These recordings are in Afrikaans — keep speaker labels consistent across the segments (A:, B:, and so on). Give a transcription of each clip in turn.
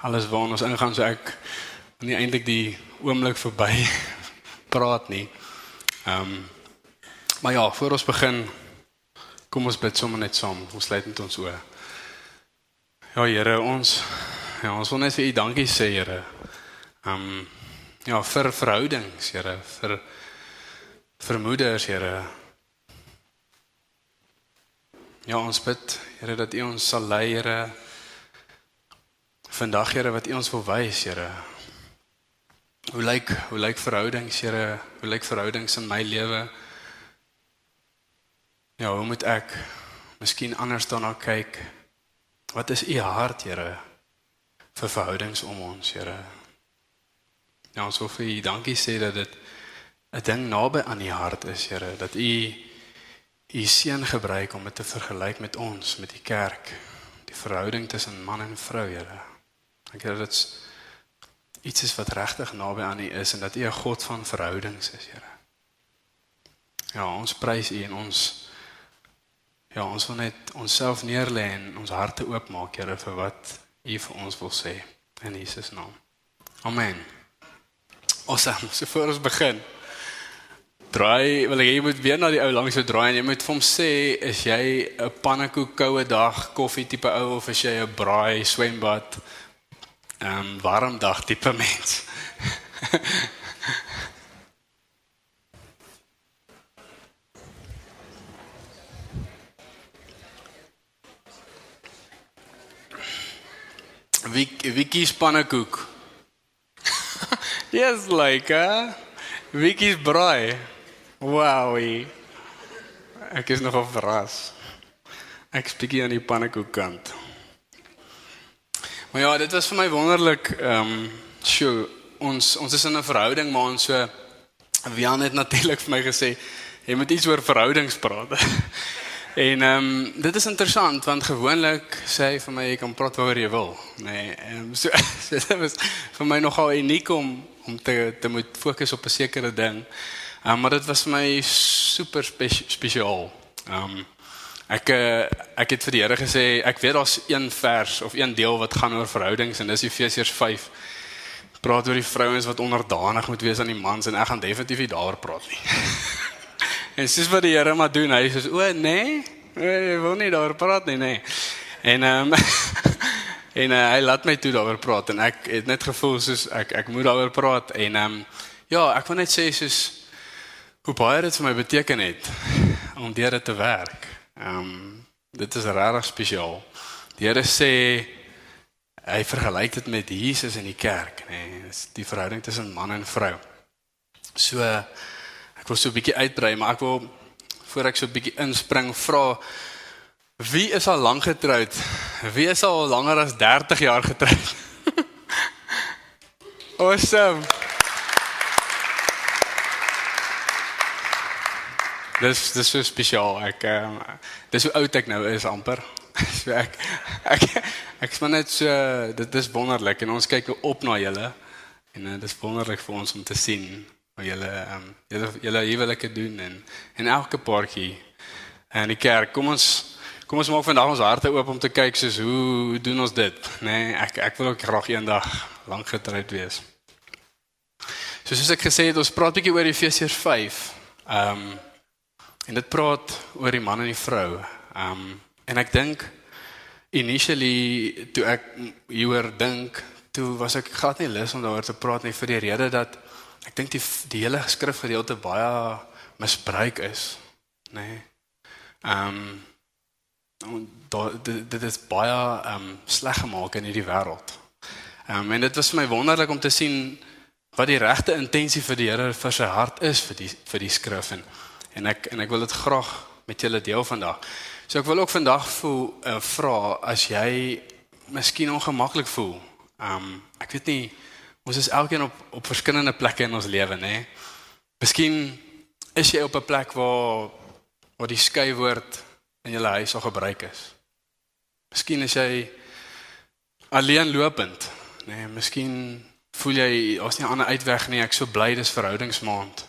A: alles waarna ons ingaan, so ek nie eintlik die oomblik verby praat nie. Um maar ja, voor ons begin, kom ons bid sommer net saam. Ons sluit net ons oë. Ja, Here, ons ja, ons wil net vir U dankie sê, Here. Um ja, vir verhoudings, Here, vir vir moeders, Here. Ja, ons bid, Here, dat U ons sal lei, Here. Vandag, Here, wat U ons wil wys, Here. Hoe lyk hoe lyk verhoudings, Here? Hoe lyk verhoudings in my lewe? Ja, hoe moet ek miskien anders daarna kyk? Wat is U hart, Here, vir verhoudings om ons, Here? Ja, ons wil vir U dankie sê dat dit 'n ding naby aan U hart is, Here, dat U U seun gebruik om dit te vergelyk met ons, met die kerk, die verhouding tussen man en vrou, Here. Ek dink dit iets is wat regtig naby aan U is en dat U 'n God van verhoudings is, Here. Ja, ons prys U en ons ja, ons wil net onsself neerlê en ons harte oopmaak, Here, vir wat U vir ons wil sê in Jesus naam. Amen. Awesome. So voor ons begin. Draai, wil ek jy moet weer na die ou langs so draai en jy moet vir hom sê is jy 'n pannekoek koue dag koffie tipe ou of is jy 'n braai swembad um, warm dag tipe mens. Wie wie kies pannekoek? yes, like, uh, wie kies braai? Wowie. Ek is nogal verras. Ek spiegie aan die pannekoek kant. Maar ja, dit was vir my wonderlik. Ehm, um, sjoe, ons ons is in 'n verhouding, maar ons so Wian het natuurlik vir my gesê, jy moet iets oor verhoudings praat. en ehm um, dit is interessant want gewoonlik sê hy vir my jy kan praat waaroor jy wil, nê. Nee, ehm um, so, so dit was vir my nogal uniek om om te te moet fokus op 'n sekere ding. Ehm um, maar dit was vir my super spesi spesiaal. Ehm um, Ek eh, ek het vir die Here gesê ek weet daar's een vers of een deel wat gaan oor verhoudings en dis Efesiërs 5. Praat oor die vrouens wat onderdanig moet wees aan die mans en ek gaan definitief nie daaroor praat nie. en sies wat die Here maar doen, hy sê o nee, hy wil nie daaroor praat nie, nee. En ehm um, en uh, hy laat my toe daaroor praat en ek het net gevoel soos ek ek moet daaroor praat en ehm um, ja, ek wil net sê soos hoe baie dit vir my beteken het om deur dit te werk. Ehm um, dit is regtig spesiaal. Die Here sê hy vergelyk dit met Jesus in die kerk, nê. Nee, dis die verhouding tussen man en vrou. So ek wil so 'n bietjie uitbrei, maar ek wil voor ek so 'n bietjie inspring vra wie is al lank getroud? Wie is al langer as 30 jaar getroud? awesome. Dis dis so spesiaal. Ek ehm um, dis hoe oud ek nou is amper. So ek ek ek is maar net so dit is wonderlik en ons kyk op na julle en uh, dis wonderlik vir ons om te sien hoe julle ehm um, julle julle huwelike doen en en elke paartjie in die kerk. Kom ons kom ons maak vandag ons harte oop om te kyk soos hoe doen ons dit? Nee, ek ek wil ook graag eendag lank getroud wees. So soos ek gesê het, ons praat 'n bietjie oor Efesiërs 5. Ehm um, En dit praat oor die man en die vrou. Um en ek dink initially toe ek hieroor dink, toe was ek glad nie lus om daaroor te praat nie vir die rede dat ek dink die die hele skrifgedeelte baie misbruik is, nê. Nee. Um dit dit is baie um sleg gemaak in hierdie wêreld. Um en dit was vir my wonderlik om te sien wat die regte intensie vir die Here vir sy hart is vir die vir die skrif en en ek en ek wil dit graag met julle deel vandag. So ek wil ook vandag voel uh, vra as jy miskien ongemaklik voel Um ek weet nie ons is elkeen op op verskillende plekke in ons lewe, nê. Miskien is jy op 'n plek waar waar die skeiwoord in jou huis al gebruik is. Miskien is jy alleen lopend, nê. Nee, miskien voel jy ons nie 'n ander uitweg nie. Ek so bly dis verhoudingsmaand.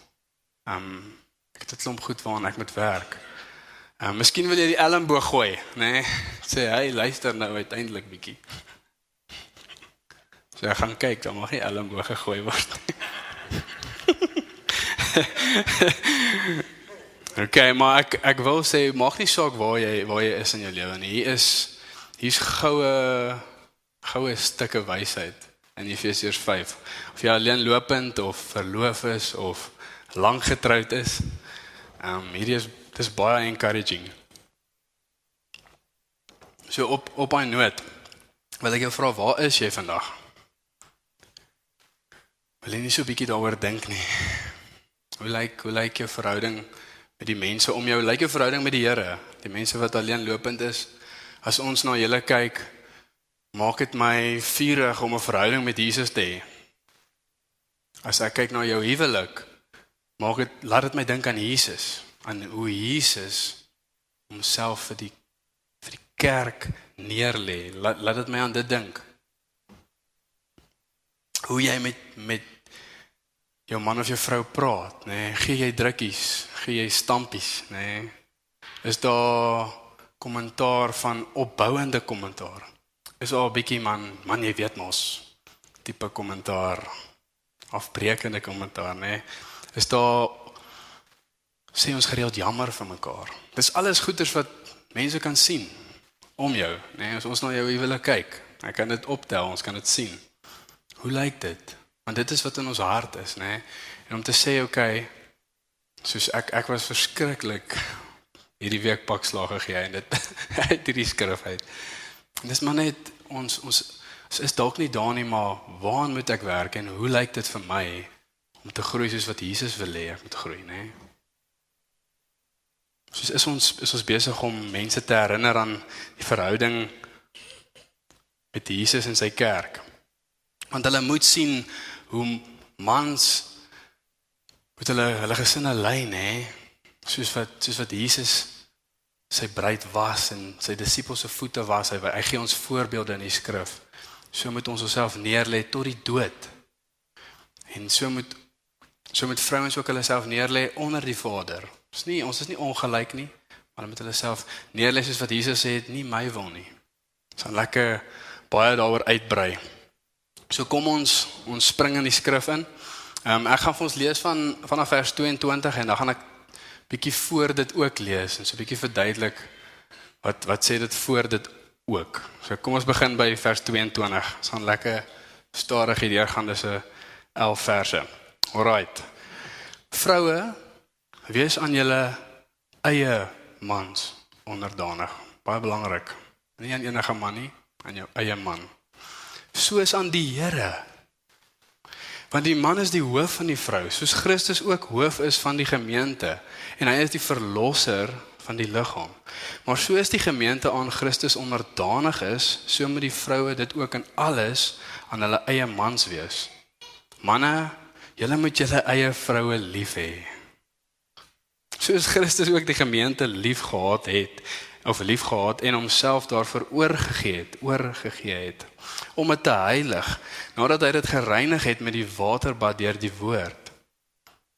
A: Um ek het 'n klomp goed waaraan ek moet werk. Um miskien wil jy die elmboog gooi, nê? Nee, sê hy luister nou uiteindelik bietjie. So ek gaan kyk, dan mag nie elmboog gegooi word nie. okay, maar ek ek wil sê maak nie saak waar jy waar jy is in jou lewe nie. Hier is hier's goue goue stukke wysheid in Efesiërs 5. Of jy alleen lopend of verloof is of lank getroud is. Ehm um, hierdie is dis baie encouraging. So op op 'n noot wil ek jou vra waar is jy vandag? Wil jy nie so 'n bietjie daaroor dink nie? Hoe lyk hoe lyk jou verhouding met die mense om jou? Lyk jou verhouding met die Here? Die mense wat alleen lopend is? As ons na julle kyk, maak dit my vurig om 'n verhouding met Jesus te hê. As ek kyk na jou huwelik, maak dit laat dit my dink aan Jesus, aan hoe Jesus homself vir die vir die kerk neerlê. Laat laat dit my aan dit dink. Hoe jy met met jou man of jou vrou praat, nê? Nee, gee jy drukkies, gee jy stampies, nê? Nee? Is daar kommentaar van opbouende kommentaar? Is al 'n bietjie man, man jy weet mos tipe kommentaar afbreekende kommentaar, nê? Nee? Is daar sê ons gereeld jammer vir mekaar. Dis alles goeders wat mense kan sien om jou, nê? Nee, as ons na jou huwelik kyk, ek kan dit optel, ons kan dit sien. Hoe lyk dit? Want dit is wat in ons hart is, nê? Nee? En om te sê, okay, soos ek ek was verskriklik hierdie week pak slag gegee en dit uit hierdie skrif uit. Dis maar net ons ons is dalk nie daar nie, maar waaraan moet ek werk en hoe lyk dit vir my om te groei soos wat Jesus wil hê ek moet groei, nê? Nee? Soos is ons is ons besig om mense te herinner aan die verhouding met Jesus en sy kerk. Want hulle moet sien hoe mans met hulle hulle gesinne lei nê, soos wat soos wat Jesus sy bruid was en sy disippels se voete was. Hy hy gee ons voorbeelde in die skrif. So moet ons onsself neerlê tot die dood. En so moet so moet vrouens ook hulle self neerlê onder die Vader Ons nie ons is nie ongelyk nie, maar met hulle self neerlê soos wat Jesus sê, nie my wil nie. Ons gaan lekker baie daaroor uitbrei. So kom ons ons spring in die skrif in. Ehm um, ek gaan vir ons lees van vanaf vers 22 en dan gaan ek bietjie voor dit ook lees en so bietjie verduidelik wat wat sê dit voor dit ook. So kom ons begin by vers 22. Ons gaan lekker stadig hierdeur gaan dis 'n 11 verse. Alraight. Vroue Wees aan julle eie mans onderdanig. Baie belangrik. Nie aan enige man nie, aan jou eie man. Soos aan die Here. Want die man is die hoof van die vrou, soos Christus ook hoof is van die gemeente en hy is die verlosser van die liggaam. Maar soos die gemeente aan Christus onderdanig is, so moet die vroue dit ook in alles aan hulle eie mans wees. Manne, julle moet julle eie vroue lief hê. Soos Christus ook die gemeente liefgehad het of liefgehad en homself daarvoor oorgegee het, oorgegee het om dit te heilig nadat hy dit gereinig het met die waterbad deur die woord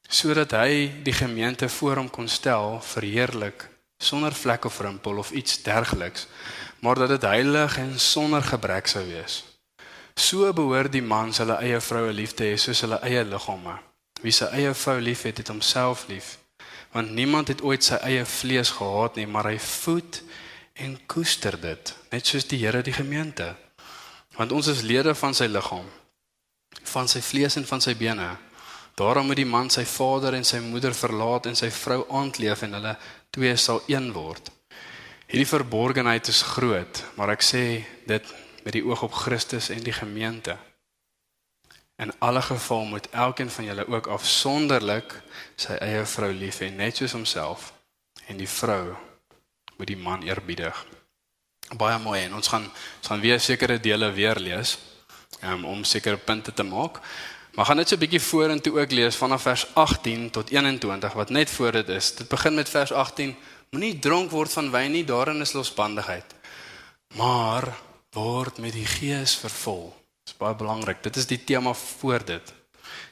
A: sodat hy die gemeente voor hom kon stel verheerlik sonder vlek of rimpel of iets dergeliks maar dat dit heilig en sonder gebrek sou wees so behoort die man sy eie vroue lief te hê soos hulle eie liggame wie sy eie vrou liefhet het homself lief want niemand het ooit sy eie vlees gehaat nie, maar hy voed en koester dit, net soos die Here die gemeente. Want ons is lede van sy liggaam, van sy vlees en van sy bene. Daarom moet die man sy vader en sy moeder verlaat en sy vrou aandleef en hulle twee sal een word. Hierdie verborgenheid is groot, maar ek sê dit met die oog op Christus en die gemeente. In alle geval moet elkeen van julle ook afsonderlik sy eie vrou lief hê net soos homself en die vrou moet die man eerbiedig. Baie mooi en ons gaan ons gaan weer sekere dele weer lees. um, om sekere punte te maak. Maar gaan net so 'n bietjie vorentoe ook lees vanaf vers 18 tot 21 wat net voor dit is. Dit begin met vers 18. Moenie dronk word van wyn nie, daarin is losbandigheid. Maar word met die Gees vervul. Dit is baie belangrik. Dit is die tema voor dit.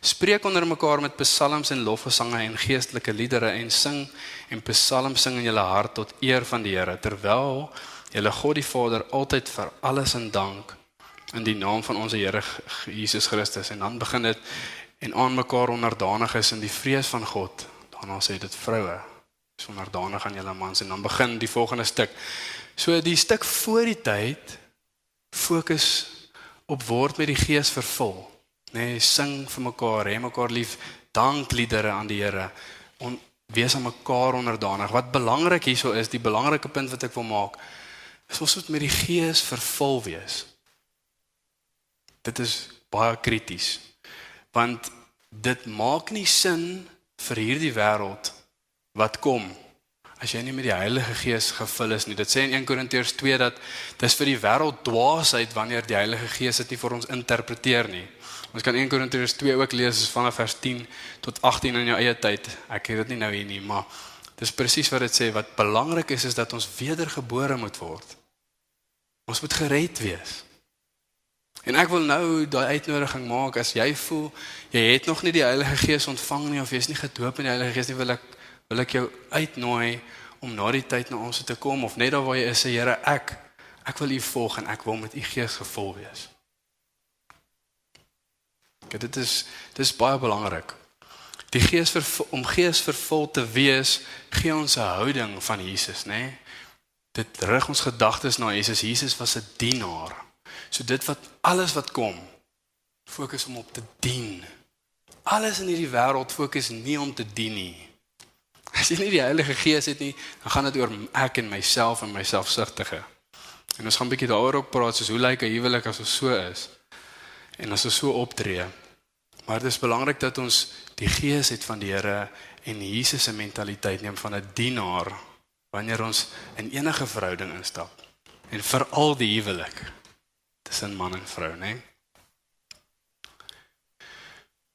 A: Spreek onder mekaar met psalms en lofgesange en geestelike liedere en sing en psalms sing in julle hart tot eer van die Here terwyl julle God die Vader altyd vir alles in dank in die naam van ons Here Jesus Christus en dan begin dit en aan mekaar onderdanig is in die vrees van God. Daarna sê dit vroue is onderdanig aan julle mans en dan begin die volgende stuk. So die stuk voor die tyd fokus op word met die Gees vervul nê nee, sing vir mekaar, hê mekaar lief, dankliedere aan die Here. On wees aan mekaar onderdanig. Wat belangrik hierso is, die belangrike punt wat ek wil maak, is ons moet met die Gees vervul wees. Dit is baie krities. Want dit maak nie sin vir hierdie wêreld wat kom as jy nie met die Heilige Gees gevul is nie. Dit sê in 1 Korintiërs 2 dat dis vir die wêreld dwaasheid wanneer die Heilige Gees dit nie vir ons interpreteer nie. Ons kan 1 Korintiërs 2 ook lees vanaf vers 10 tot 18 in jou eie tyd. Ek het dit nie nou hier nie, maar dis presies wat dit sê wat belangrik is is dat ons wedergebore moet word. Ons moet gered wees. En ek wil nou daai uitnodiging maak as jy voel jy het nog nie die Heilige Gees ontvang nie of jy is nie gedoop in die Heilige Gees nie, wil ek wil ek jou uitnooi om na die tyd na ons te kom of net daar waar jy is, sê Here, ek ek wil U volg en ek wil met U Gees gevul wees. Kyk, dit is dit is baie belangrik. Die Gees vir om Gees vervul te wees, gee ons 'n houding van Jesus, nê? Nee? Dit rig ons gedagtes na Jesus. Jesus was 'n dienaar. So dit wat alles wat kom, fokus om op te dien. Alles in hierdie wêreld fokus nie om te dien nie. As jy nie die Heilige Gees het nie, dan gaan dit oor ek en myself en myselfsugtige. En ons gaan 'n bietjie daaroor ook praat, soos hoe lyk 'n huwelik as ons so is? En as ons so optree. Maar dit is belangrik dat ons die gees het van die Here en Jesus se mentaliteit neem van 'n dienaar wanneer ons in enige verhouding instap. En veral die huwelik tussen man en vrou, né?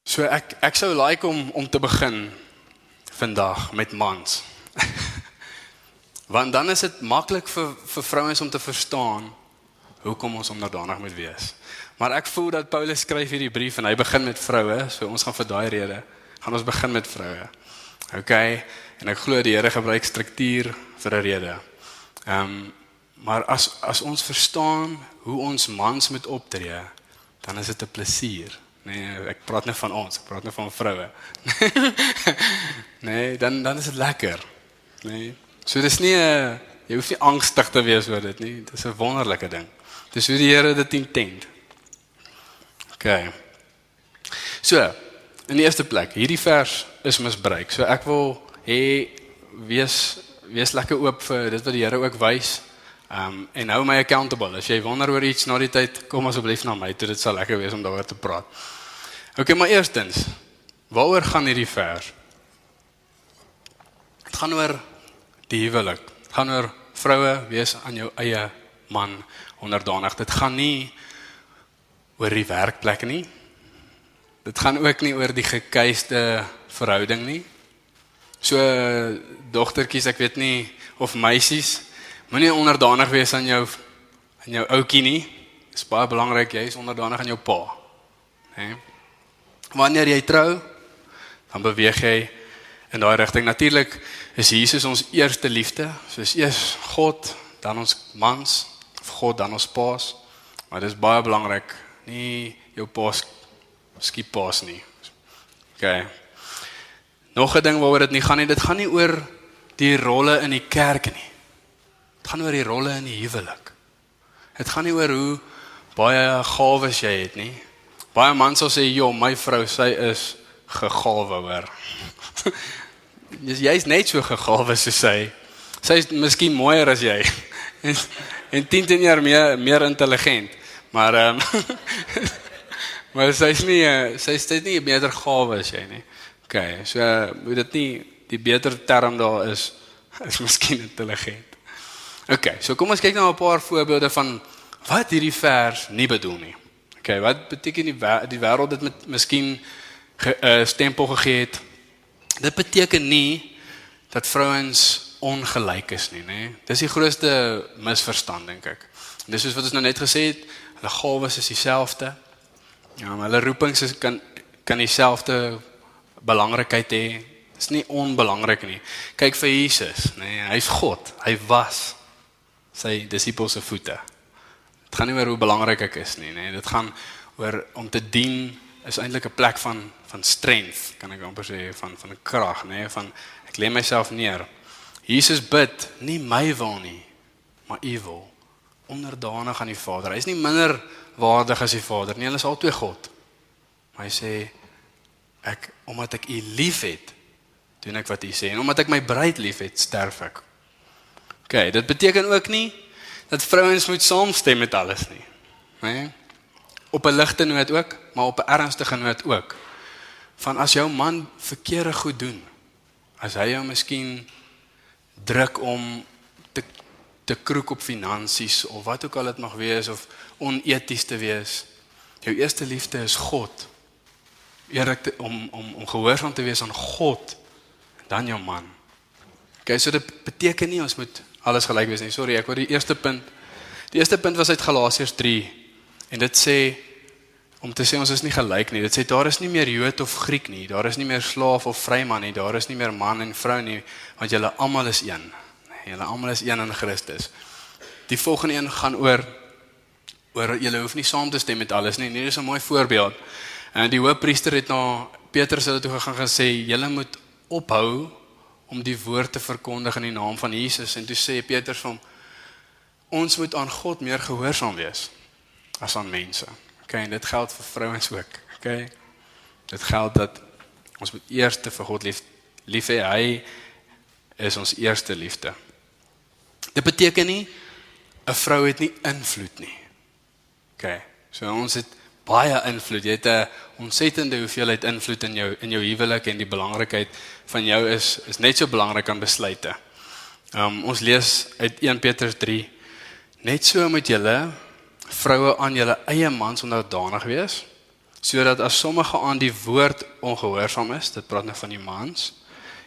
A: So ek ek sou like om om te begin vandag met mans. Want dan is dit maklik vir vir vrouens om te verstaan hoekom ons onderdanig moet wees. Maar ek voel dat Paulus skryf hierdie brief en hy begin met vroue, so ons gaan vir daai rede gaan ons begin met vroue. OK, en ek glo die Here gebruik struktuur vir 'n rede. Ehm um, maar as as ons verstaan hoe ons mans moet optree, dan is dit 'n plesier. Nee, ek praat net van ons, ek praat net van vroue. nee, dan dan is dit lekker. Nee. So dis nie 'n jy hoef nie angstig te wees oor dit nie. Dis 'n wonderlike ding. Dis hoe die Here dit intent. OK. So, in die eerste plek, hierdie vers is misbruik. So ek wil hê wees wees lekker oop vir dit wat die Here ook wys. Um en hou my accountable. As jy wonder oor iets na die tyd, kom asseblief na my. Dit sal lekker wees om daaroor te praat. OK, maar eerstens, waaroor gaan hierdie vers? Dit gaan oor die huwelik. Dit gaan oor vroue wees aan jou eie man onderdanig. Dit gaan nie oor die werkplek nie. Dit gaan ook nie oor die gekeiste verhouding nie. So dogtertjies, ek weet nie of meisies moenie onderdanig wees aan jou aan jou ouetjie nie. Dit is baie belangrik jy is onderdanig aan jou pa. Hè? Wanneer jy trou, dan beweeg jy in daai rigting. Natuurlik is Jesus ons eerste liefde. Soos eers God, dan ons mans, of God dan ons paas. Maar dit is baie belangrik nie jou pas skiep pas nie. OK. Nog 'n ding waaroor dit nie gaan nie, dit gaan nie oor die rolle in die kerk nie. Dit gaan oor die rolle in die huwelik. Dit gaan nie oor hoe baie gawes jy het nie. Baie mans sal sê, "Jo, my vrou, sy is gegawe hoor." Dis jy's net so gegawe soos sy. Sy is miskien mooier as jy. en en 10 teenoor meer meer intelligent. Maar ehm um, Maar sy's nie eh, sy's dit nie beter gawe as jy nie. OK, so moet dit nie die beter term daar is is miskien intelligent. OK, so kom ons kyk nou 'n paar voorbeelde van wat hierdie vers nie bedoel nie. OK, Okay, wat beteken die die wêreld dit met miskien 'n uh, stempel gegee het? Dit beteken nie dat vrouens ongelyk is nie, nê? Dis die grootste misverstand dink ek. Dis soos wat ons nou net gesê het, hulle gawes is dieselfde. Ja, maar hulle roepings is kan kan dieselfde belangrikheid hê. Dis nie onbelangrik nie. Kyk vir Jesus, nê? Nee, Hy's God. Hy was sy disippels se voete. Dit gaan nie oor hoe belangrik ek is nê. Nee. Dit gaan oor om te dien is eintlik 'n plek van van strength, kan ek amper sê, van van 'n krag, nê, nee, van ek lê myself neer. Jesus bid, nie my wil nie, maar u wil. Onderdanig aan die Vader. Hy's nie minder waardig as die Vader nie. Hulle is albei God. Maar hy sê ek omdat ek u liefhet, doen ek wat u sê en omdat ek my bruid liefhet, sterf ek. OK, dit beteken ook nie dat vrouens moet saamstem met alles nie. Né? Nee? Op 'n ligte noot ook, maar op 'n ernstige noot ook. Van as jou man verkeerde goed doen, as hy jou miskien druk om te te kroek op finansies of wat ook al dit mag wees of oneties te wees. Jou eerste liefde is God. Eerlik te, om om om gehoorsaam te wees aan God dan jou man. Okay, so dit beteken nie ons moet alles gelyk wees nie. Sorry, ek wou die eerste punt. Die eerste punt was uit Galasiërs 3 en dit sê om te sê ons is nie gelyk nie. Dit sê daar is nie meer Jood of Griek nie. Daar is nie meer slaaf of vryman nie. Daar is nie meer man en vrou nie, want julle almal is een. Julle almal is een in Christus. Die volgende een gaan oor oor julle hoef nie saam te stem met alles nie. Nee, dis 'n mooi voorbeeld. En die hoofpriester het na Petrus hulle toe gegaan en gesê julle moet ophou om die woord te verkondig in die naam van Jesus en toe sê Petrus hom ons moet aan God meer gehoorsaam wees as aan mense. Okay, en dit geld vir vrouens ook. Okay. Dit geld dat ons moet eers vir God lief lief hê. Hy is ons eerste liefde. Dit beteken nie 'n vrou het nie invloed nie. OK. So ons het baie invloed. Jy het 'n ontsettende hoeveelheid invloed in jou in jou huwelik en die belangrikheid van jou is is net so belangrik aan besluite. Um ons lees uit 1 Petrus 3 Net so moet julle vroue aan julle eie mans onderdanig wees sodat as sommige aan die woord ongehoorsaam is, dit praat nou van die mans,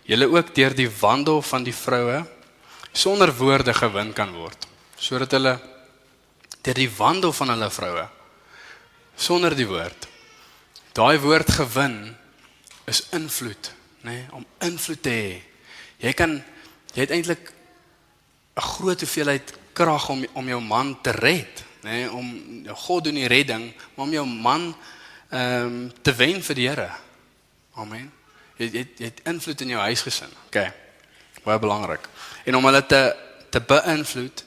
A: julle ook deur die wandel van die vroue sonder woorde gewin kan word, sodat hulle deur die wandel van hulle vroue sonder die woord daai woord gewin is invloed, nê, nee, om invloed te hê. Jy kan jy het eintlik 'n groot hoeveelheid krag om om jou man te red, nê, nee, om God doen die redding, maar om jou man ehm um, te wen vir die Here. Amen. Jy jy jy het invloed in jou huisgesin. OK. Baie belangrik. En om hulle te te beïnvloed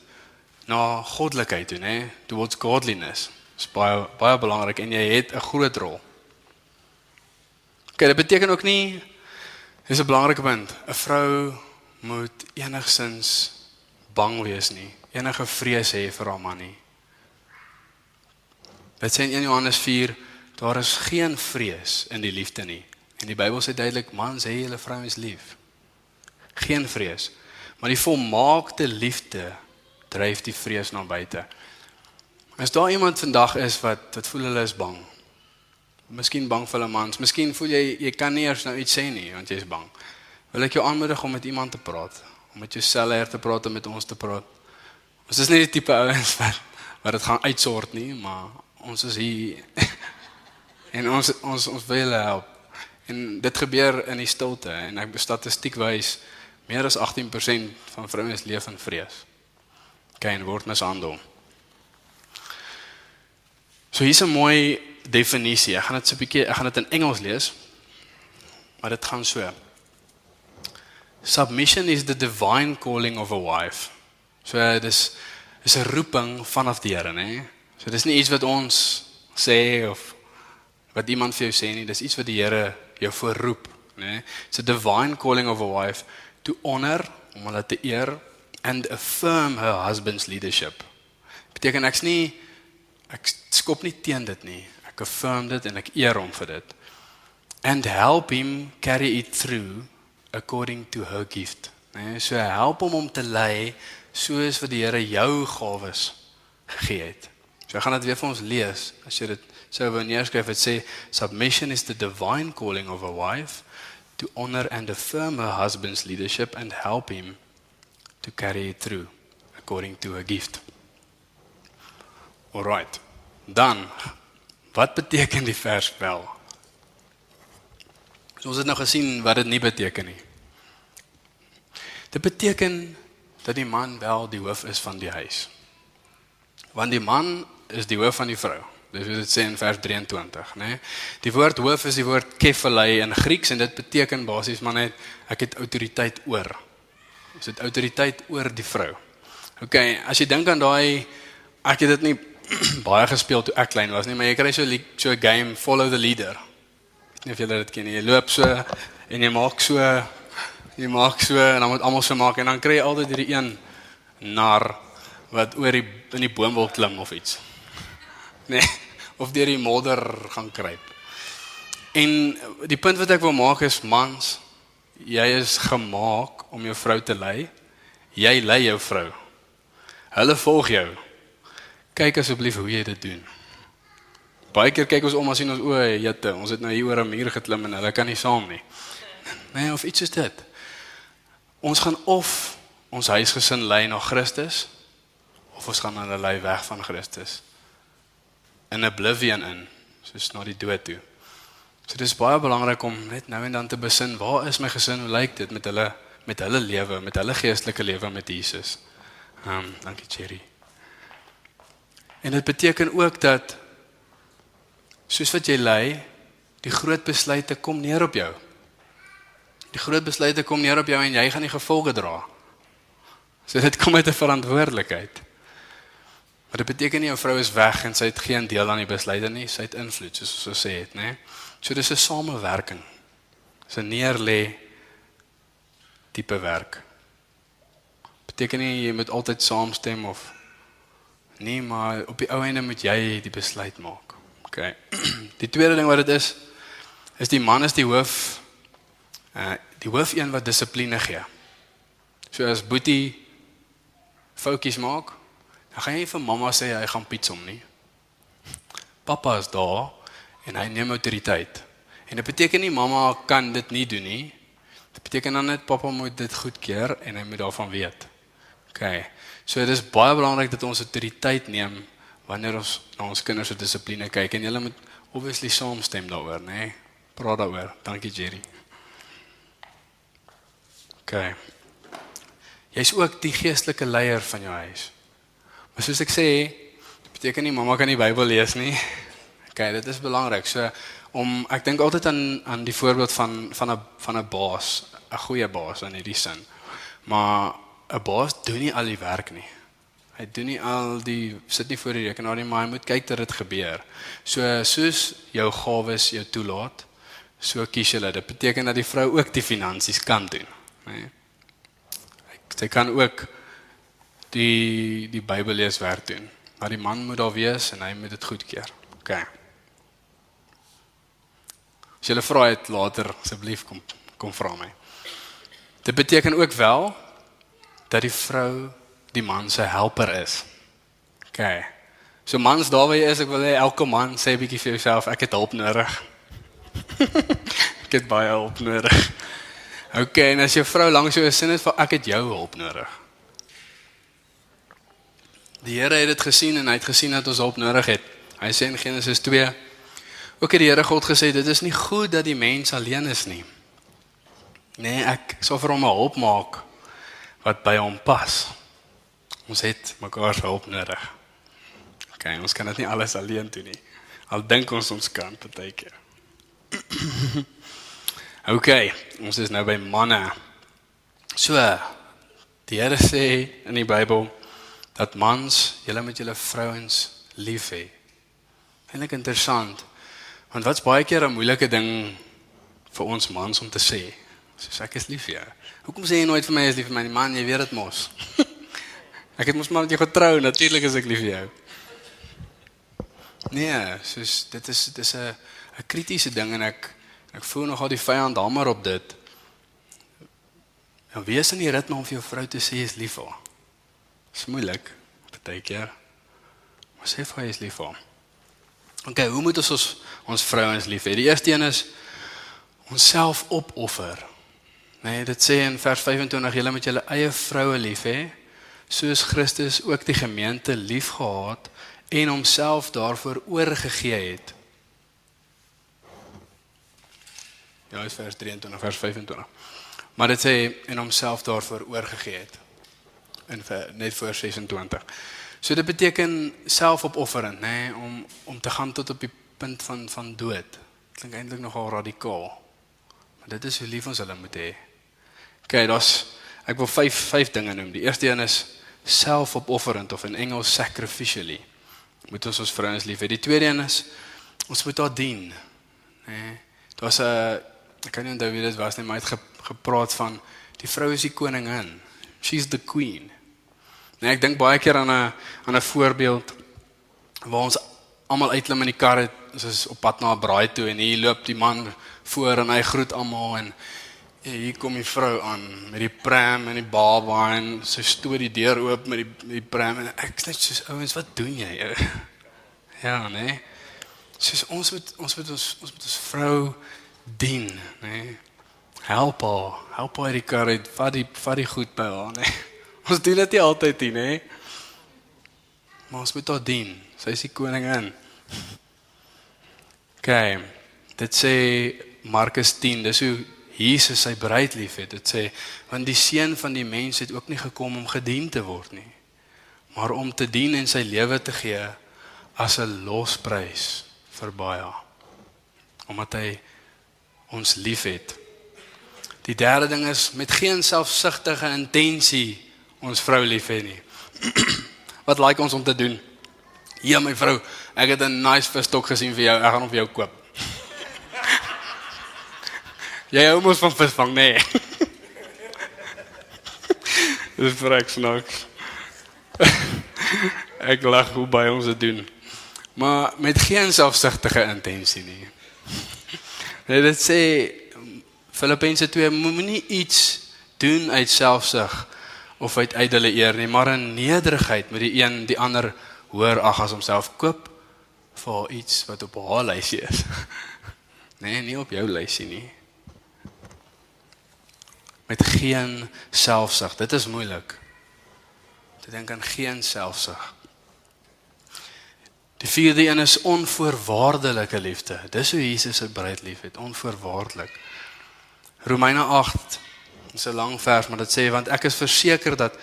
A: na goddelikheid toe, nê, towards godliness. Dis baie baie belangrik en jy het 'n groot rol. OK, dit beteken ook nie dis 'n belangrike punt. 'n Vrou moet enigsins bang wees nie. Enige vrees hê vir haar man nie. Dit sê in 1 Johannes 4, daar is geen vrees in die liefde nie. En die Bybel sê duidelik mans hê hulle vrouens lief. Geen vrees. Maar die volmaakte liefde dryf die vrees na buite. As daar iemand vandag is wat wat voel hulle is bang. Miskien bang vir hulle mans, miskien voel jy jy kan nie eers nou iets sê nie want jy is bang. Wil ek jou aanmoedig om met iemand te praat, om met jouself te praat en met ons te praat. Ons is nie die tipe ouens wat wat dit gaan uitsort nie, maar ons is hier en ons ons ons wil julle help. En dit gebeur in die stilte en ek statistiek wys meer as 18% van vrouens leef in vrees. Geen word mishandel. So hier's 'n mooi definisie. Ek gaan dit so 'n bietjie ek gaan dit in Engels lees. Maar dit gaan so. Submission is the divine calling of a wife. So dis is 'n roeping vanaf die Here, nê? So dis nie iets wat ons sê of wat iemand vir jou sê nie, dis iets wat die Here jou voorroep, nê? It's a divine calling of a wife to honor, om hulle te eer and affirm her husband's leadership. Beteken ek's nie ek skop nie teen dit nie. Ek affirm dit en ek eer hom vir dit. And help him carry it through according to her gift. Nee, so help hom om te lei soos wat die Here jou gawes gegee het. So ek gaan dit weer vir ons lees as jy dit So wanneer skryf dit sê submission is the divine calling of a wife to honor and affirm her husband's leadership and help him to carry it through according to a gift. Alright. Dan wat beteken die vers wel? So ons het nou gesien wat dit nie beteken nie. Dit beteken dat die man wel die hoof is van die huis. Want die man is die hoof van die vrou. Dis wat dit sê in vers 23, né? Nee? Die woord hoof is die woord kephalei in Grieks en dit beteken basies maar net ek het autoriteit oor. Ons het autoriteit oor die vrou. OK, as jy dink aan daai ek het dit nie baie gespeel toe ek klein was nie, maar jy kry so so 'n game follow the leader. Ek weet nie of julle dit ken nie. Jy loop so en jy maak so jy maak so en dan moet almal so maak en dan kry jy altyd hierdie een nar wat oor die in die boom wil klim of iets. Nee, of deur die modder gaan kruip. En die punt wat ek wil maak is mans, jy is gemaak om jou vrou te lei. Jy lei jou vrou. Hulle volg jou. Kyk asseblief hoe jy dit doen. Baie keer kyk ons om en sien ons o, jette, ons het nou hier oor 'n muur geklim en hulle kan nie saam nie. Nee, of iets is dit. Ons gaan of ons huisgesin lei na Christus of ons gaan hulle lei weg van Christus in oblivion in, soos na die dood toe. So dis baie belangrik om net nou en dan te besin, waar is my gesin? Hoe lyk dit met hulle met hulle lewe, met hulle geestelike lewe met Jesus? Ehm, um, dankie Cherry. En dit beteken ook dat soos wat jy lei, die groot besluite kom neer op jou. Die groot besluite kom neer op jou en jy gaan die gevolge dra. So dit kom uit 'n verantwoordelikheid. Maar dit beteken nie 'n vrou is weg en sy het geen deel aan die besluite nie, sy het invloed soos ons so sê het, né? So dis 'n samewerking. Dis 'n neerlê tipe werk. Beteken nie jy moet altyd saamstem of nee, maar op die ou einde moet jy die besluit maak. OK. Die tweede ding wat dit is is die man is die hoof uh die hoof een wat dissipline gee. So as Boetie fokus maak, Dan gaan jy vir mamma sê hy gaan pizza om nie. Pappa is daar en hy neem autoriteit. En dit beteken nie mamma kan dit nie doen nie. Dit beteken dan net pappa moet dit goedkeur en hy moet daarvan weet. OK. So dit is baie belangrik dat ons autoriteit neem wanneer ons na ons kinders se dissipline kyk en julle moet obviously saamstem daaroor, né? Nee? Praat daaroor. Dankie Jerry. OK. Jy's ook die geestelike leier van jou huis. Maar soos ek sê, dit beteken nie mamma kan nie Bybel lees nie. OK, dit is belangrik. So om ek dink altyd aan aan die voorbeeld van van 'n van 'n baas, 'n goeie baas in hierdie sin. Maar 'n baas doen nie al die werk nie. Hy doen nie al die sit nie voor die rekenaar nie, maar hy moet kyk dat dit gebeur. So soos jou gawes jou toelaat, so kies jy dit. Beteken dat die vrou ook die finansies kan doen, né? Nee. Sy kan ook die die Bybel lees werk doen. Maar die man moet daar wees en hy moet dit goedkeur. OK. As jy 'n vrae het later asseblief kom kom vra my. Dit beteken ook wel dat die vrou die man se helper is. OK. So mans daar waar jy is, ek wil hê elke man sê 'n bietjie vir jouself, ek het hulp nodig. ek het baie hulp nodig. OK, en as jou vrou langs jou is, sê net vir ek het jou hulp nodig. Die Here het dit gesien en hy het gesien dat ons hulp nodig het. Hy sê in Genesis 2: Ook het die Here God gesê dit is nie goed dat die mens alleen is nie. Nee, ek sal vir hom 'n hulp maak wat by hom pas. Ons het mekaar se hulp nodig. OK, ons kan dit nie alles alleen doen nie. Al dink ons ons kan partykeer. OK, ons is nou by manne. So, die Here sê in die Bybel dat mans julle met julle vrouens lief hê. Eintlik interessant. Want wat's baie keer 'n moeilike ding vir ons mans om te sê? Soos ek is lief vir jou. Hoekom sê jy nooit vir my is lief vir my nie? Man, jy weet dit mos. ek het mos maar met jou getrou, natuurlik is ek lief vir jou. Nee, soos dit is dit is 'n 'n kritiese ding en ek ek voel nogal die vyand hamer op dit. En wees in die ritme om vir jou vrou te sê jy is lief vir haar. Dis moeilik baie keer. Maar sê vir hy is lief vir hom. Okay, hoe moet ons, ons vrouens lief hê? Die eerste een is onsself opoffer. Nee, dit sê in vers 25 julle moet julle eie vroue lief hê soos Christus ook die gemeente liefgehad en homself daarvoor oorgegee het. Ja, is vers 23 vers 25. Maar dit sê en homself daarvoor oorgegee het. In net voor 26. So dit beteken selfopofferend, nê, nee, om om te gaan tot op die punt van van dood. Klink eintlik nogal radikaal. Maar dit is hoe lief ons hulle moet hê. OK, daar's ek wil vyf vyf dinge noem. Die eerste een is selfopofferend of in Engels sacrificially. Moet ons ons vrouens lief hê. Die tweede een is ons moet haar dien. Nê. Nee, daar's 'n ek kan nie onthou wie dit was nie, maar hy het gepraat van die vrou is die koningin. She's the queen. Nee, ek dink baie keer aan 'n aan 'n voorbeeld waar ons almal uitklim in die kar het, ons is op pad na 'n braai toe en hier loop die man voor en hy groet almal en hier kom die vrou aan met die pram en die baba en sy stoot die deur oop met die met die pram en ek sê soos ouens, wat doen jy? Ja, nee. Soos ons moet ons moet ons ons moet ons vrou dien, nê? Nee. Help haar, help haar die kar uit, vat die vat die goed by haar, nê? Nee. Ons doen dit nie altyd nie, nê? Maar ons moet haar dien. Sy is die koningin. OK. Dit sê Markus 10, dis hoe Jesus sy bruid liefhet. Dit sê want die seun van die mens het ook nie gekom om gedien te word nie, maar om te dien en sy lewe te gee as 'n losprys vir baie. Omdat hy ons liefhet. Die derde ding is met geen selfsugtige intensie ons vrou lief hê nie. Wat like ons om te doen? Ja my vrou, ek het 'n nice visstok gesien vir jou. Ek gaan hom vir jou koop. Jy hou mos van visvang, nee. Dis vrek snaaks. ek lag hoe baie ons dit doen. Maar met geen selfsugtige intensie nie. Nee, dit sê Filippense 2 moenie iets doen uit selfsug of uit ydelle eer nie, maar in nederigheid met die een die ander hoor ag as homself koop vir iets wat op haar lysie is. nee, nie op jou lysie nie. Met geen selfsug. Dit is moeilik. Te dink aan geen selfsug. Die vierde een is onvoorwaardelike liefde. Dis hoe Jesus sy bruid liefhet, onvoorwaardelik. Romeine 8 is 'n lang vers, maar dit sê want ek is verseker dat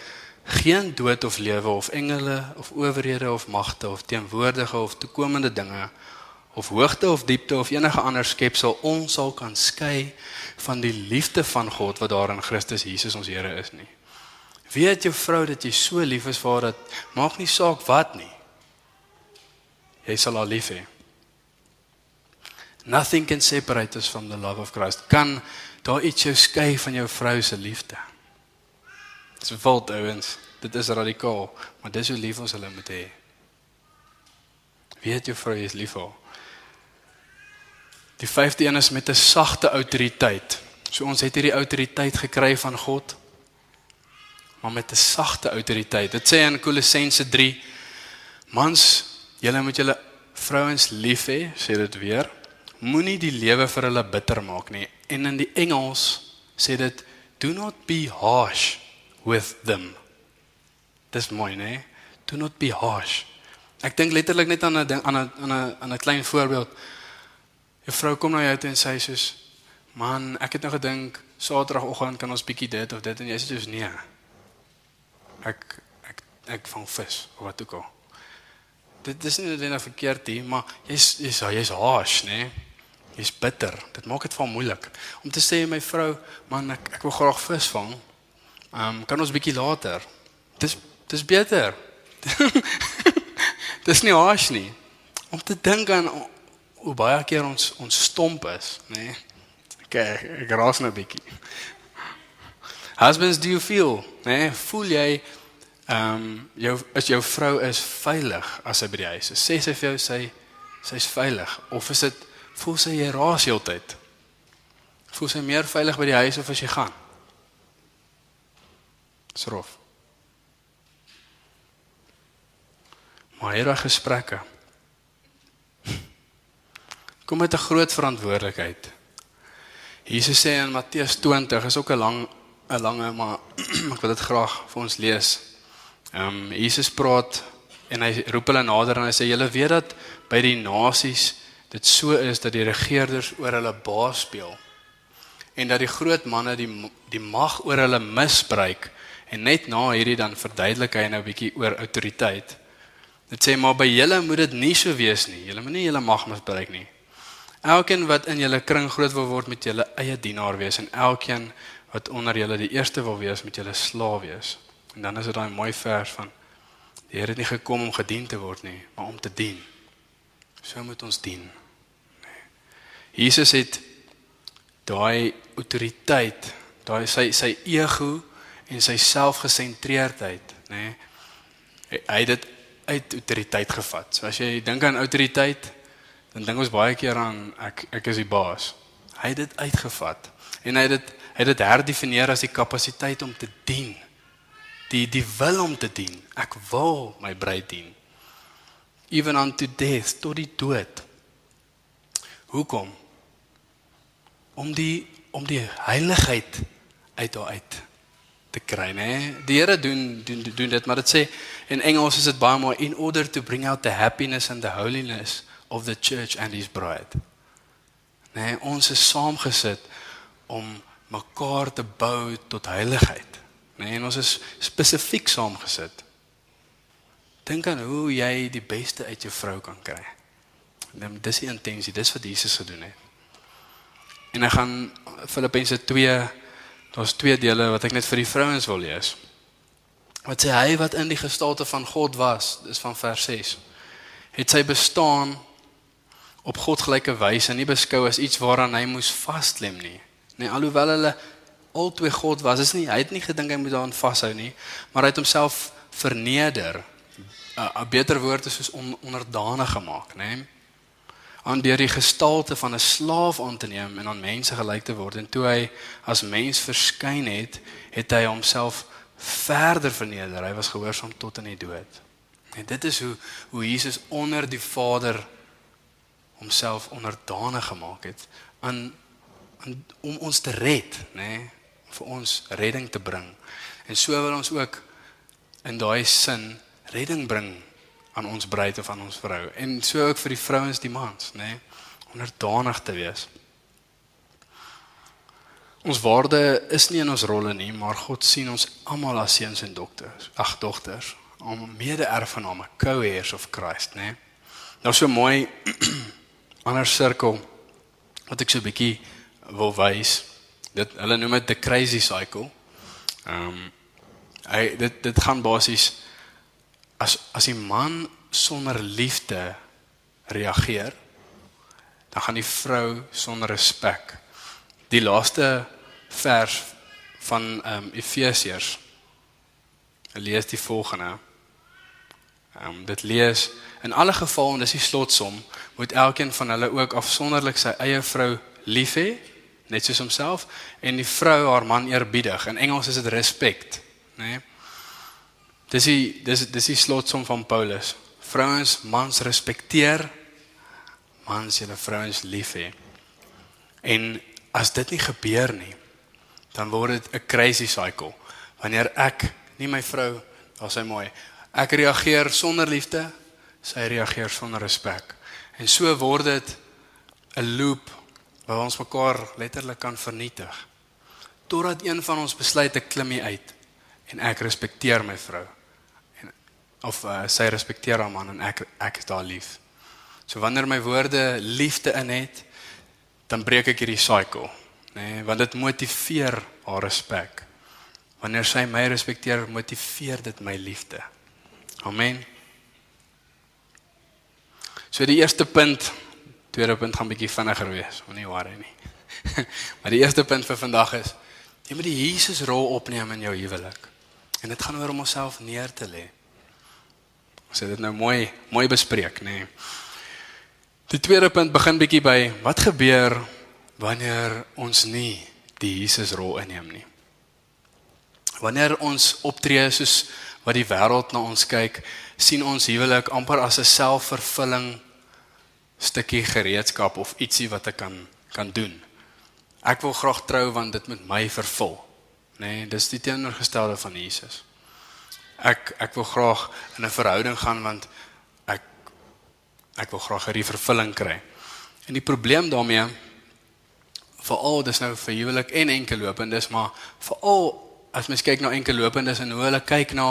A: geen dood of lewe of engele of owerhede of magte of teenwoordige of toekomende dinge of hoogte of diepte of enige ander skepsel ons sal kan skei van die liefde van God wat daar in Christus Jesus ons Here is nie. Weet jou vrou dat jy so lief is vir haar dat maak nie saak wat nie. Jy sal haar lief hê. Nothing can separate us from the love of Christ. Kan daar iets jou skei van jou vrou se liefde? Dis wild ouens. Dit is radikaal, maar dis hoe lief ons hulle moet hê. Weet jou vrou is lief vir haar. Die vyfde een is met 'n sagte autoriteit. So ons het hierdie autoriteit gekry van God, maar met 'n sagte autoriteit. Dit sê in Kolossense 3: Mans, julle moet julle vrouens lief hê, sê dit weer. Moenie die lewe vir hulle bitter maak nie. En in die Engels sê dit do not be harsh with them. Dis mooi, né? Do not be harsh. Ek dink letterlik net aan 'n ding aan 'n aan 'n aan 'n klein voorbeeld. 'n Vrou kom na jou toe en sê soos: "Man, ek het nou gedink Saterdagoggend kan ons bietjie dit of dit en jy sê soos nee. Ek ek ek vang vis of wat ook al. Dit is nie net 'n verkeerd ding, maar jy's jy's jy's harsh, né? Nee? Jy's bitter. Dit maak dit vir moeilik om te sê my vrou, man, ek ek wil graag vis vang. Ehm um, kan ons bietjie later. Dis dis beter. dis nie harsh nie. Om te dink aan hoe baie keer ons ons stomp is, nê? Nee. Okay, ek raas nou bietjie. Husbands, do you feel, nê? Nee, voel jy ehm um, jou as jou vrou is veilig as sy by die huis is? Sê sy vir jou sy sy's veilig of is dit voel sy jy raas heeltyd? Voel sy meer veilig by die huis of as jy gaan? Srof. Maar hierdie gesprekke kom met 'n groot verantwoordelikheid. Jesus sê in Matteus 20 is ook 'n lang 'n lange maar ek wil dit graag vir ons lees. Ehm um, Jesus praat en hy roep hulle nader en hy sê julle weet dat by die nasies dit so is dat die regerders oor hulle baas speel en dat die groot manne die die mag oor hulle misbruik en net na hierdie dan verduidelik hy nou 'n bietjie oor autoriteit. Dit sê maar by julle moet dit nie so wees nie. Julle moet nie julle mag misbruik nie. Elkeen wat in julle kring groot wil word met julle eie dienaar wees en elkeen wat onder julle die eerste wil wees met julle slaaf wees. En dan is dit daai mooi vers van die Here het nie gekom om gedien te word nie, maar om te dien. So moet ons dien. Nee. Jesus het daai autoriteit, daai sy sy ego en sy selfgesentreerdheid, nê. Nee, hy het dit uit autoriteit gevat. So as jy dink aan autoriteit, dan dink ons baie keer aan ek ek is die baas. Hy het dit uitgevat en hy het dit hy het dit herdefinieer as die kapasiteit om te dien. Die die wil om te dien. Ek wil my bruid dien. Even unto death, tot die dood. Hoekom? Om die om die heiligheid uit haar uit te kry, né? Die Here doen doen doen dit, maar dit sê in Engels is dit baie mooi in order to bring out the happiness and the holiness of the church and his bride. Nee, ons is saamgesit om mekaar te bou tot heiligheid. Nee, en ons is spesifiek saamgesit. Dink aan hoe jy die beste uit jou vrou kan kry. Net dis die intensie, dis wat Jesus gedoen het. En ek gaan Filippense 2 daar's twee dele wat ek net vir die vrouens wil lees. Wat sê hy wat in die gestalte van God was, dis van vers 6. Het sy bestaan op God gelyke wyse nie beskou as iets waaraan hy moes vasklem nie. Nee, alhoewel hulle albei God was, is nie hy het nie gedink hy moet daaraan vashou nie, maar hy het homself verneder. 'n Beter woord is soos on, onderdanig gemaak, nê? Nee? aan deur die gestalte van 'n slaaf aan te neem en aan mense gelyk te word en toe hy as mens verskyn het, het hy homself verder verneder. Hy was gehoorsaam tot in die dood. En dit is hoe hoe Jesus onder die Vader homself onderdanig gemaak het aan, aan om ons te red, nê, nee, vir ons redding te bring. En so wil ons ook in daai sin redding bring aan ons bruid of aan ons vrou en so ook vir die vrouens die mans, nê, nee, onderdanig te wees. Ons waarde is nie in ons rolle nie, maar God sien ons almal as seuns en dogters, ag dogters, om mede-erfgename, co-heirs of Christ, nê. Nee. Nou so mooi ander sirkel wat ek so 'n bietjie wil wys. Dit hulle noem dit the crazy cycle. Ehm um, hy dit dit gaan basies as as die man sonder liefde reageer, dan gaan die vrou sonder respek. Die laaste vers van ehm um, Efesiërs lees die volgende. Ehm um, dit lees in alle geval en dis die slotsom moet elkeen van hulle ook afsonderlik sy eie vrou lief hê net soos homself en die vrou haar man eerbiedig. In Engels is dit respect nê nee? dis die dis dis die slotsom van Paulus. Vrouens mans respekteer mans julle vrouens lief hê. En as dit nie gebeur nie dan word dit 'n crazy cycle. Wanneer ek nie my vrou as hy mooi ek reageer sonder liefde sy reageer sonder respek En so word dit 'n loop waar ons mekaar letterlik kan vernietig. Totdat een van ons besluit ek klim hier uit en ek respekteer my vrou. En of uh, sy respekteer haar man en ek ek is daar lief. So wanneer my woorde liefde in het, dan breek ek hierdie cycle, nê, nee, want dit motiveer haar respek. Wanneer sy my respekteer, motiveer dit my liefde. Amen. So die eerste punt, tweede punt gaan bietjie vinniger wees, moenie worry nie. maar die eerste punt vir vandag is jy moet die Jesus rol opneem in jou huwelik. En dit gaan oor om onsself neer te lê. Ons het dit nou mooi mooi bespreek, nê. Nee. Die tweede punt begin bietjie by wat gebeur wanneer ons nie die Jesus rol inneem nie. Wanneer ons optree soos wat die wêreld na ons kyk, sien ons huwelik amper as 'n selfvervulling stukkie gereedskap of ietsie wat ek kan kan doen. Ek wil graag trou want dit moet my vervul. Nê, nee, dis die teenoorgestelde van Jesus. Ek ek wil graag in 'n verhouding gaan want ek ek wil graag hierdie vervulling kry. En die probleem daarmee veral dis nou vir huwelik en enkel lopendes, maar veral as mens kyk na enkel lopendes en hoe hulle kyk na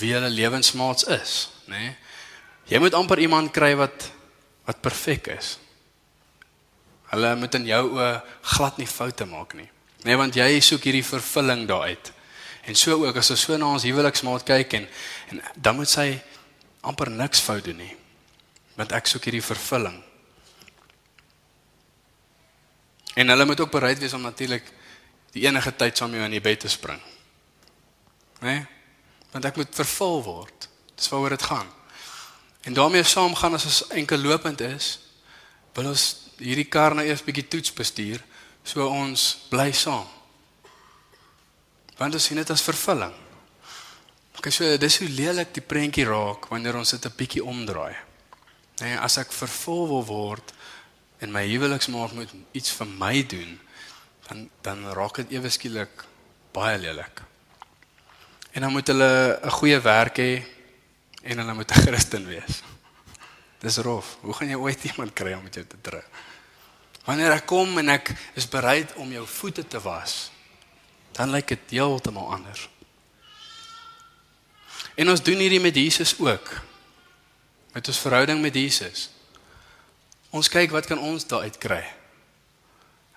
A: wie hulle lewensmaats is, nê? Nee? Jy moet amper iemand kry wat wat perfek is. Hulle moet in jou oë glad nie foute maak nie. Nee, want jy soek hierdie vervulling daaruit. En so ook as ons so na ons huweliksmaat kyk en en dan moet sy amper niks fout doen nie. Want ek soek hierdie vervulling. En hulle moet ook bereid wees om natuurlik die enige tyd saam jou in die bed te spring. Né? Nee? Want ek moet vervul word. Dis waaroor dit gaan. En daarmee saam gaan as ons enkel lopend is, wil ons hierdie kar nou eers bietjie toets bestuur so ons bly saam. Want ons sien dit as vervulling. Okay, so dis hoe lelik die prentjie raak wanneer ons dit 'n bietjie omdraai. Nee, as ek vervul wil word en my huweliksmaat moet iets vir my doen, dan dan raak dit ewe skielik baie lelik. En dan moet hulle 'n goeie werk hê en hulle moet 'n Christen wees. Dis rof. Hoe gaan jy ooit iemand kry om met jou te trou? Wanneer ek kom en ek is bereid om jou voete te was, dan lyk dit heeltemal anders. En ons doen hierdie met Jesus ook. Met ons verhouding met Jesus. Ons kyk wat kan ons daaruit kry.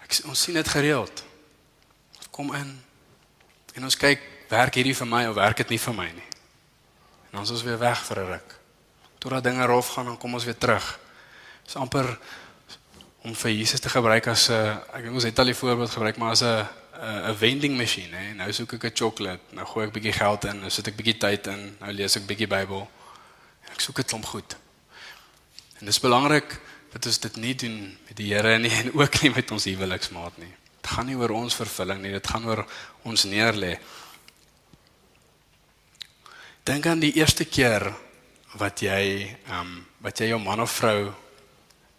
A: Ek ons sien dit gereeld. Kom in. En ons kyk, werk hierdie vir my of werk dit nie vir my nie. En ons is weer weg vir 'n ruk. Totdat dinge rof gaan dan kom ons weer terug. Dis amper om vir Jesus te gebruik as 'n ek dink ons het al die voorbeeld gebruik maar as 'n 'n vending masjien hè. Nou soek ek 'n sjokolade, nou gooi ek bietjie geld in, nou sit ek bietjie tyd in, nou lees ek bietjie Bybel. Ek soek dit klomp goed. En dis belangrik dat ons dit nie doen met die Here nie en ook nie met ons huweliksmaat nie. Dit gaan nie oor ons vervulling nie, dit gaan oor ons neerlê. Dink aan die eerste keer wat jy ehm um, wat jy jou man of vrou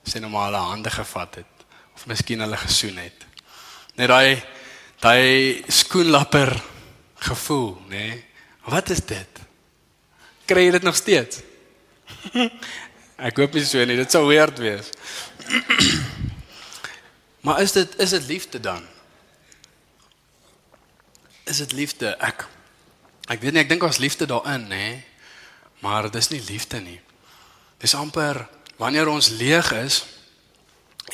A: sy normale hande gevat het of miskien hulle gesoen het. Net daai daai skoenlapper gevoel, nê? Nee? Wat is dit? Kry jy dit nog steeds? Ek hoop nie so nie, dit sou weird wees. maar is dit is dit liefde dan? Is dit liefde? Ek ek weet nie, ek dink ons liefde daarin? Nee? Maar dis nie liefde nie. Dis amper wanneer ons leeg is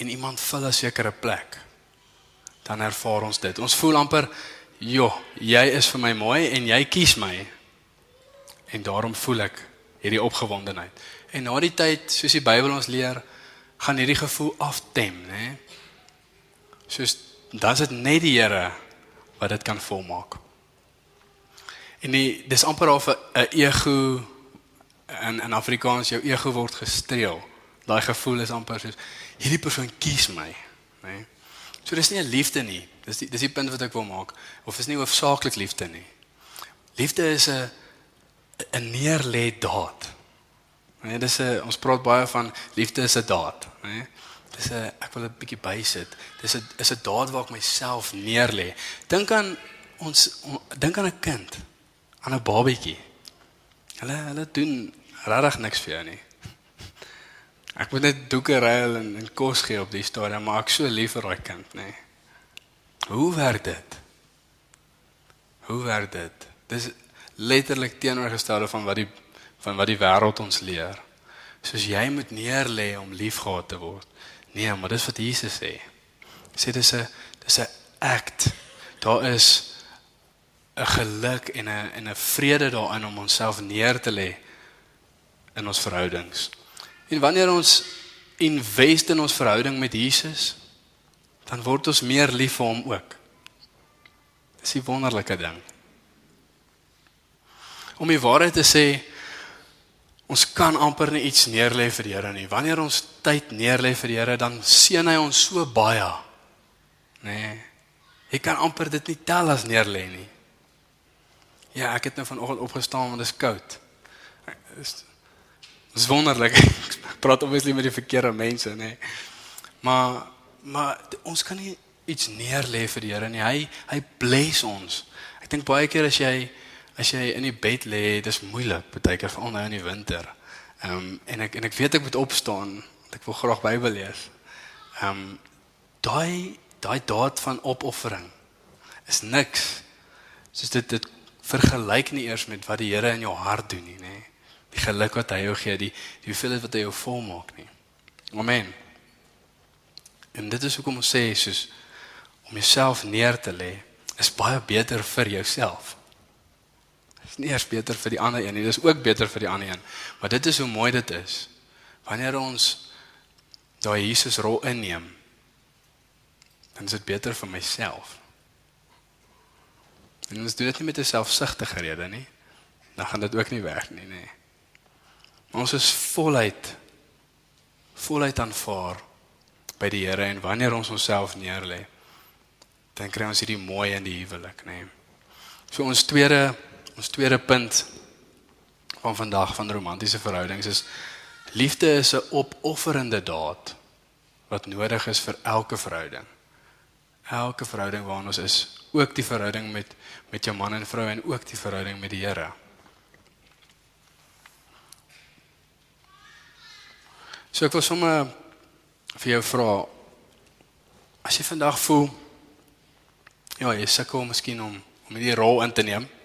A: en iemand vul 'n sekere plek dan ervaar ons dit. Ons voel amper, "Jo, jy is vir my mooi en jy kies my." En daarom voel ek hierdie opgewondenheid. En na die tyd, soos die Bybel ons leer, gaan hierdie gevoel aftem, né? Soos dan is dit net die Here wat dit kan volmaak. En die dis amper of 'n ego in in Afrikaans jou ego word gestreel daai gevoel is amper soos hierdie persoon kies my, nê? Nee? So dis nie 'n liefde nie. Dis die, dis die punt wat ek wil maak of is nie hoofsaaklik liefde nie. Liefde is 'n 'n neerlê daad. Nee, dis 'n ons praat baie van liefde is 'n daad, nê? Nee? Dis 'n ek wil 'n bietjie bysit. Dis 'n is 'n daad waar ek myself neerlê. Dink aan ons on, dink aan 'n kind, aan 'n babatjie. Hulle hulle doen regtig niks vir jou nie. Ek moet net doeke ruil en, en kos gee op die stadium, maar ek so lief vir daai kind, nê. Nee. Hoe werk dit? Hoe werk dit? Dis letterlik teenoorgestelde van wat die van wat die wêreld ons leer. Soos jy moet neerlê om liefgehad te word. Nee, maar dis wat Jesus sê. Sê dis 'n dis 'n act. Daar is 'n geluk en 'n en 'n vrede daarin om onsself neer te lê in ons verhoudings. En wanneer ons invest in ons verhouding met Jesus, dan word ons meer lief vir hom ook. Dis 'n wonderlike ding. Om die waarheid te sê, ons kan amper nie iets neerlê vir die Here nie. Wanneer ons tyd neerlê vir die Here, dan seën hy ons so baie. Nê? Nee, jy kan amper dit nie tel as neerlê nie. Ja, ek het nou vanoggend opgestaan want dit is koud. Dis Dis wonderlik. Ek praat obviously met die verkeerde mense, nê. Nee. Maar maar ons kan nie iets neerlê vir die Here nie. Hy hy bless ons. Ek dink baie keer as jy as jy in die bed lê, dis moeilik, baie keer veral nou in die winter. Ehm um, en ek en ek weet ek moet opstaan, want ek wil graag Bybel lees. Ehm um, daai daai daad van opoffering is niks. Soos dit dit vergelyk nie eers met wat die Here in jou hart doen nie, nê. Die geluk wat hy jou gee, die die hoeveelheid wat hy jou volmaak nie. Amen. En dit is hoekom ons sê soos om jouself neer te lê is baie beter vir jouself. Dit is nie eers beter vir die ander een nie, dit is ook beter vir die ander een. Maar dit is hoe mooi dit is. Wanneer ons daai Jesus rol inneem, dan is dit beter vir myself. En ons doen dit nie met 'n selfsugtige rede nie. Dan gaan dit ook nie werk nie, nê. Maar ons is voluit voluit aanvaar by die Here en wanneer ons onsself neerlê, dan kry ons hierdie mooi in die huwelik, nê. So ons tweede ons tweede punt van vandag van romantiese verhoudings is liefde is 'n opofferende daad wat nodig is vir elke verhouding. Elke verhouding waarin ons is, ook die verhouding met met jou man en vrou en ook die verhouding met die Here. So ek wil sommer vir jou vra as jy vandag voel ja, jy sukkel miskien om om hierdie rol in te neem.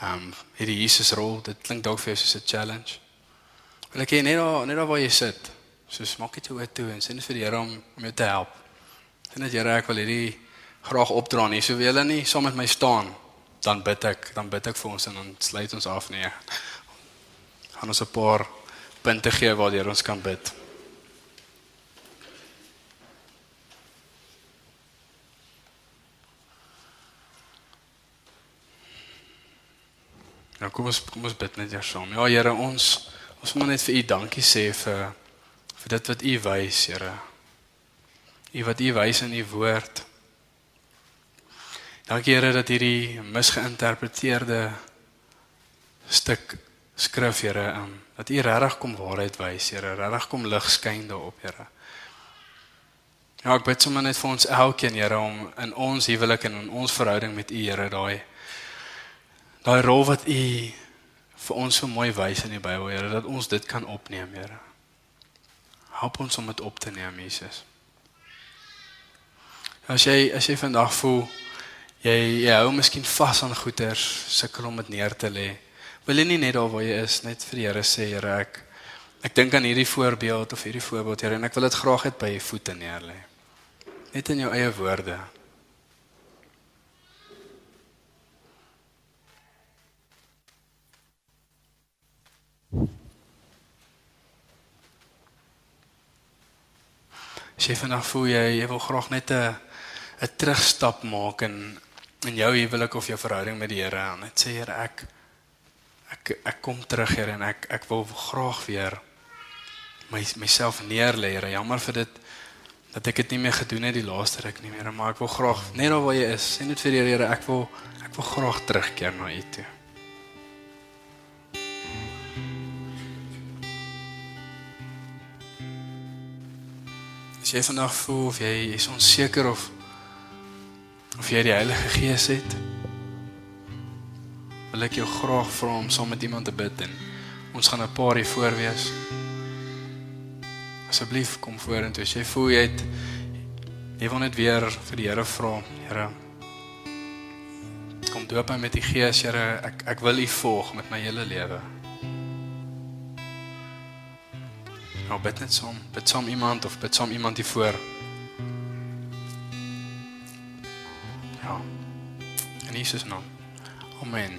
A: Ehm um, hierdie Jesus rol, dit klink dalk vir jou soos 'n challenge. Wil ek hê net daar net daar waar jy sit, soos maak dit jou oë toe en sê net vir die Here om om jou te help. En dat Here ek wil hierdie graag opdra nie. So wil hulle nie saam met my staan dan bid ek, dan bid ek vir ons en dan sluit ons af nee. Gaan ons 'n paar punte gee waardeur ons kan bid. Kom ons kom ons bid net eers saam. Ja Here, ons ons moet net vir U dankie sê vir vir dit wat U wys, Here. U wat U wys in U woord. Dankie Here dat hierdie misgeïnterpreteerde stuk skrif Here, um, dat U regtig kom waarheid wys, Here, regtig kom lig skyn daarop, Here. Ja, ek bid sommer net vir ons elkeen, Here, om in ons huwelik en in ons verhouding met U, Here, daai daai rol wat u vir ons so mooi wys in die Bybel, Here, dat ons dit kan opneem, Here. Help ons om dit op te neem, Jesus. As jy as jy vandag voel jy jy hou miskien vas aan goeders, sukkel om dit neer te lê. Wil jy nie net daar waar jy is net vir die Here sê, Here, ek ek dink aan hierdie voorbeeld of hierdie voorbeeld, Here, en ek wil dit graag net by u voete neer lê. Net in jou eie woorde. As jy vandag voel jy jy wil graag net 'n 'n terugstap maak in in jou huwelik of jou verhouding met die Here en net sê Here ek ek ek kom terug Here en ek ek wil graag weer my myself neerlê Here. Jammer vir dit dat ek dit nie meer gedoen het die laaste ruk nie meer, maar ek wil graag net daar waar jy is, sê net vir die Here ek wil ek wil graag terugkeer na U toe. As jy vandag voel of jy is onseker of of jy die Heilige Gees het, wil ek jou graag vra om saam met iemand te bid en ons gaan 'n paar hier voor wees. Asseblief kom vorentoe as jy voel jy het jy wil net weer vir die Here vra, Here. Kom doop my met die Gees, Here. Ek ek wil U volg met my hele lewe. Nou bid net saam, bid saam iemand of bid saam iemand hier voor. Ja. In Jesus naam. Amen.